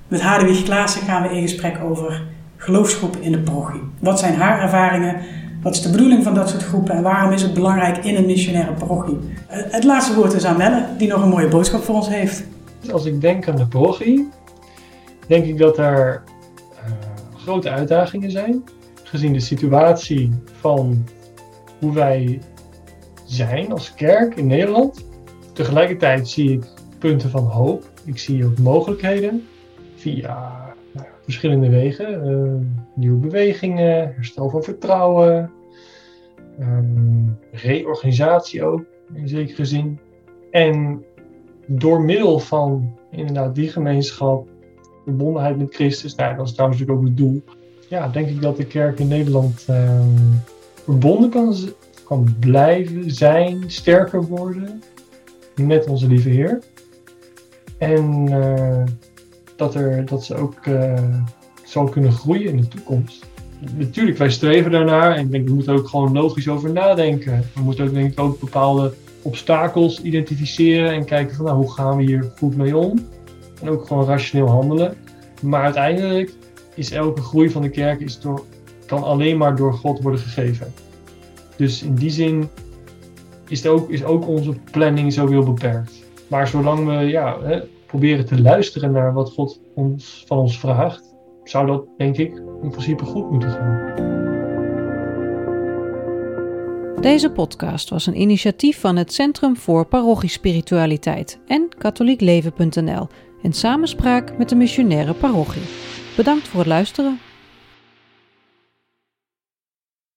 Met Hadewig Klaassen gaan we in gesprek over geloofsgroepen in de parochie. Wat zijn haar ervaringen Wat is de bedoeling van dat soort groepen en waarom is het belangrijk in een missionaire parochie? Eh, Het laatste woord is aan Melle, die nog een mooie boodschap voor ons heeft. Als ik denk aan de parochie, denk ik dat er eh, grote uitdagingen zijn. Gezien de situatie van hoe wij zijn als kerk in Nederland. Tegelijkertijd zie ik punten van hoop. Ik zie ook mogelijkheden via verschillende wegen. eh, nieuwe bewegingen, herstel van vertrouwen, ehm, reorganisatie ook in zekere zin. En door middel van inderdaad die gemeenschap, verbondenheid met Christus, nou, dat is trouwens natuurlijk ook het doel. Ja, denk ik dat de kerk in Nederland ehm, verbonden kan, kan blijven zijn, sterker worden met onze lieve Heer. En eh, dat, er, dat ze ook eh, zal kunnen groeien in de toekomst. Natuurlijk, wij streven daarnaar en ik denk, we moeten er ook gewoon logisch over nadenken. We moeten ook, denk ik, ook bepaalde obstakels identificeren en kijken van nou, hoe gaan we hier goed mee om. En ook gewoon rationeel handelen. Maar uiteindelijk is elke groei van de kerk is door, kan alleen maar door God worden gegeven. Dus in die zin is, ook, is ook onze planning zo heel beperkt. Maar zolang we ja, hè, proberen te luisteren naar wat God ons, van ons vraagt, zou dat denk ik in principe goed moeten gaan. Deze podcast was een initiatief van het Centrum voor Parochiespiritualiteit en katholiekleven.nl in samenspraak met de missionaire parochie. Bedankt voor het luisteren.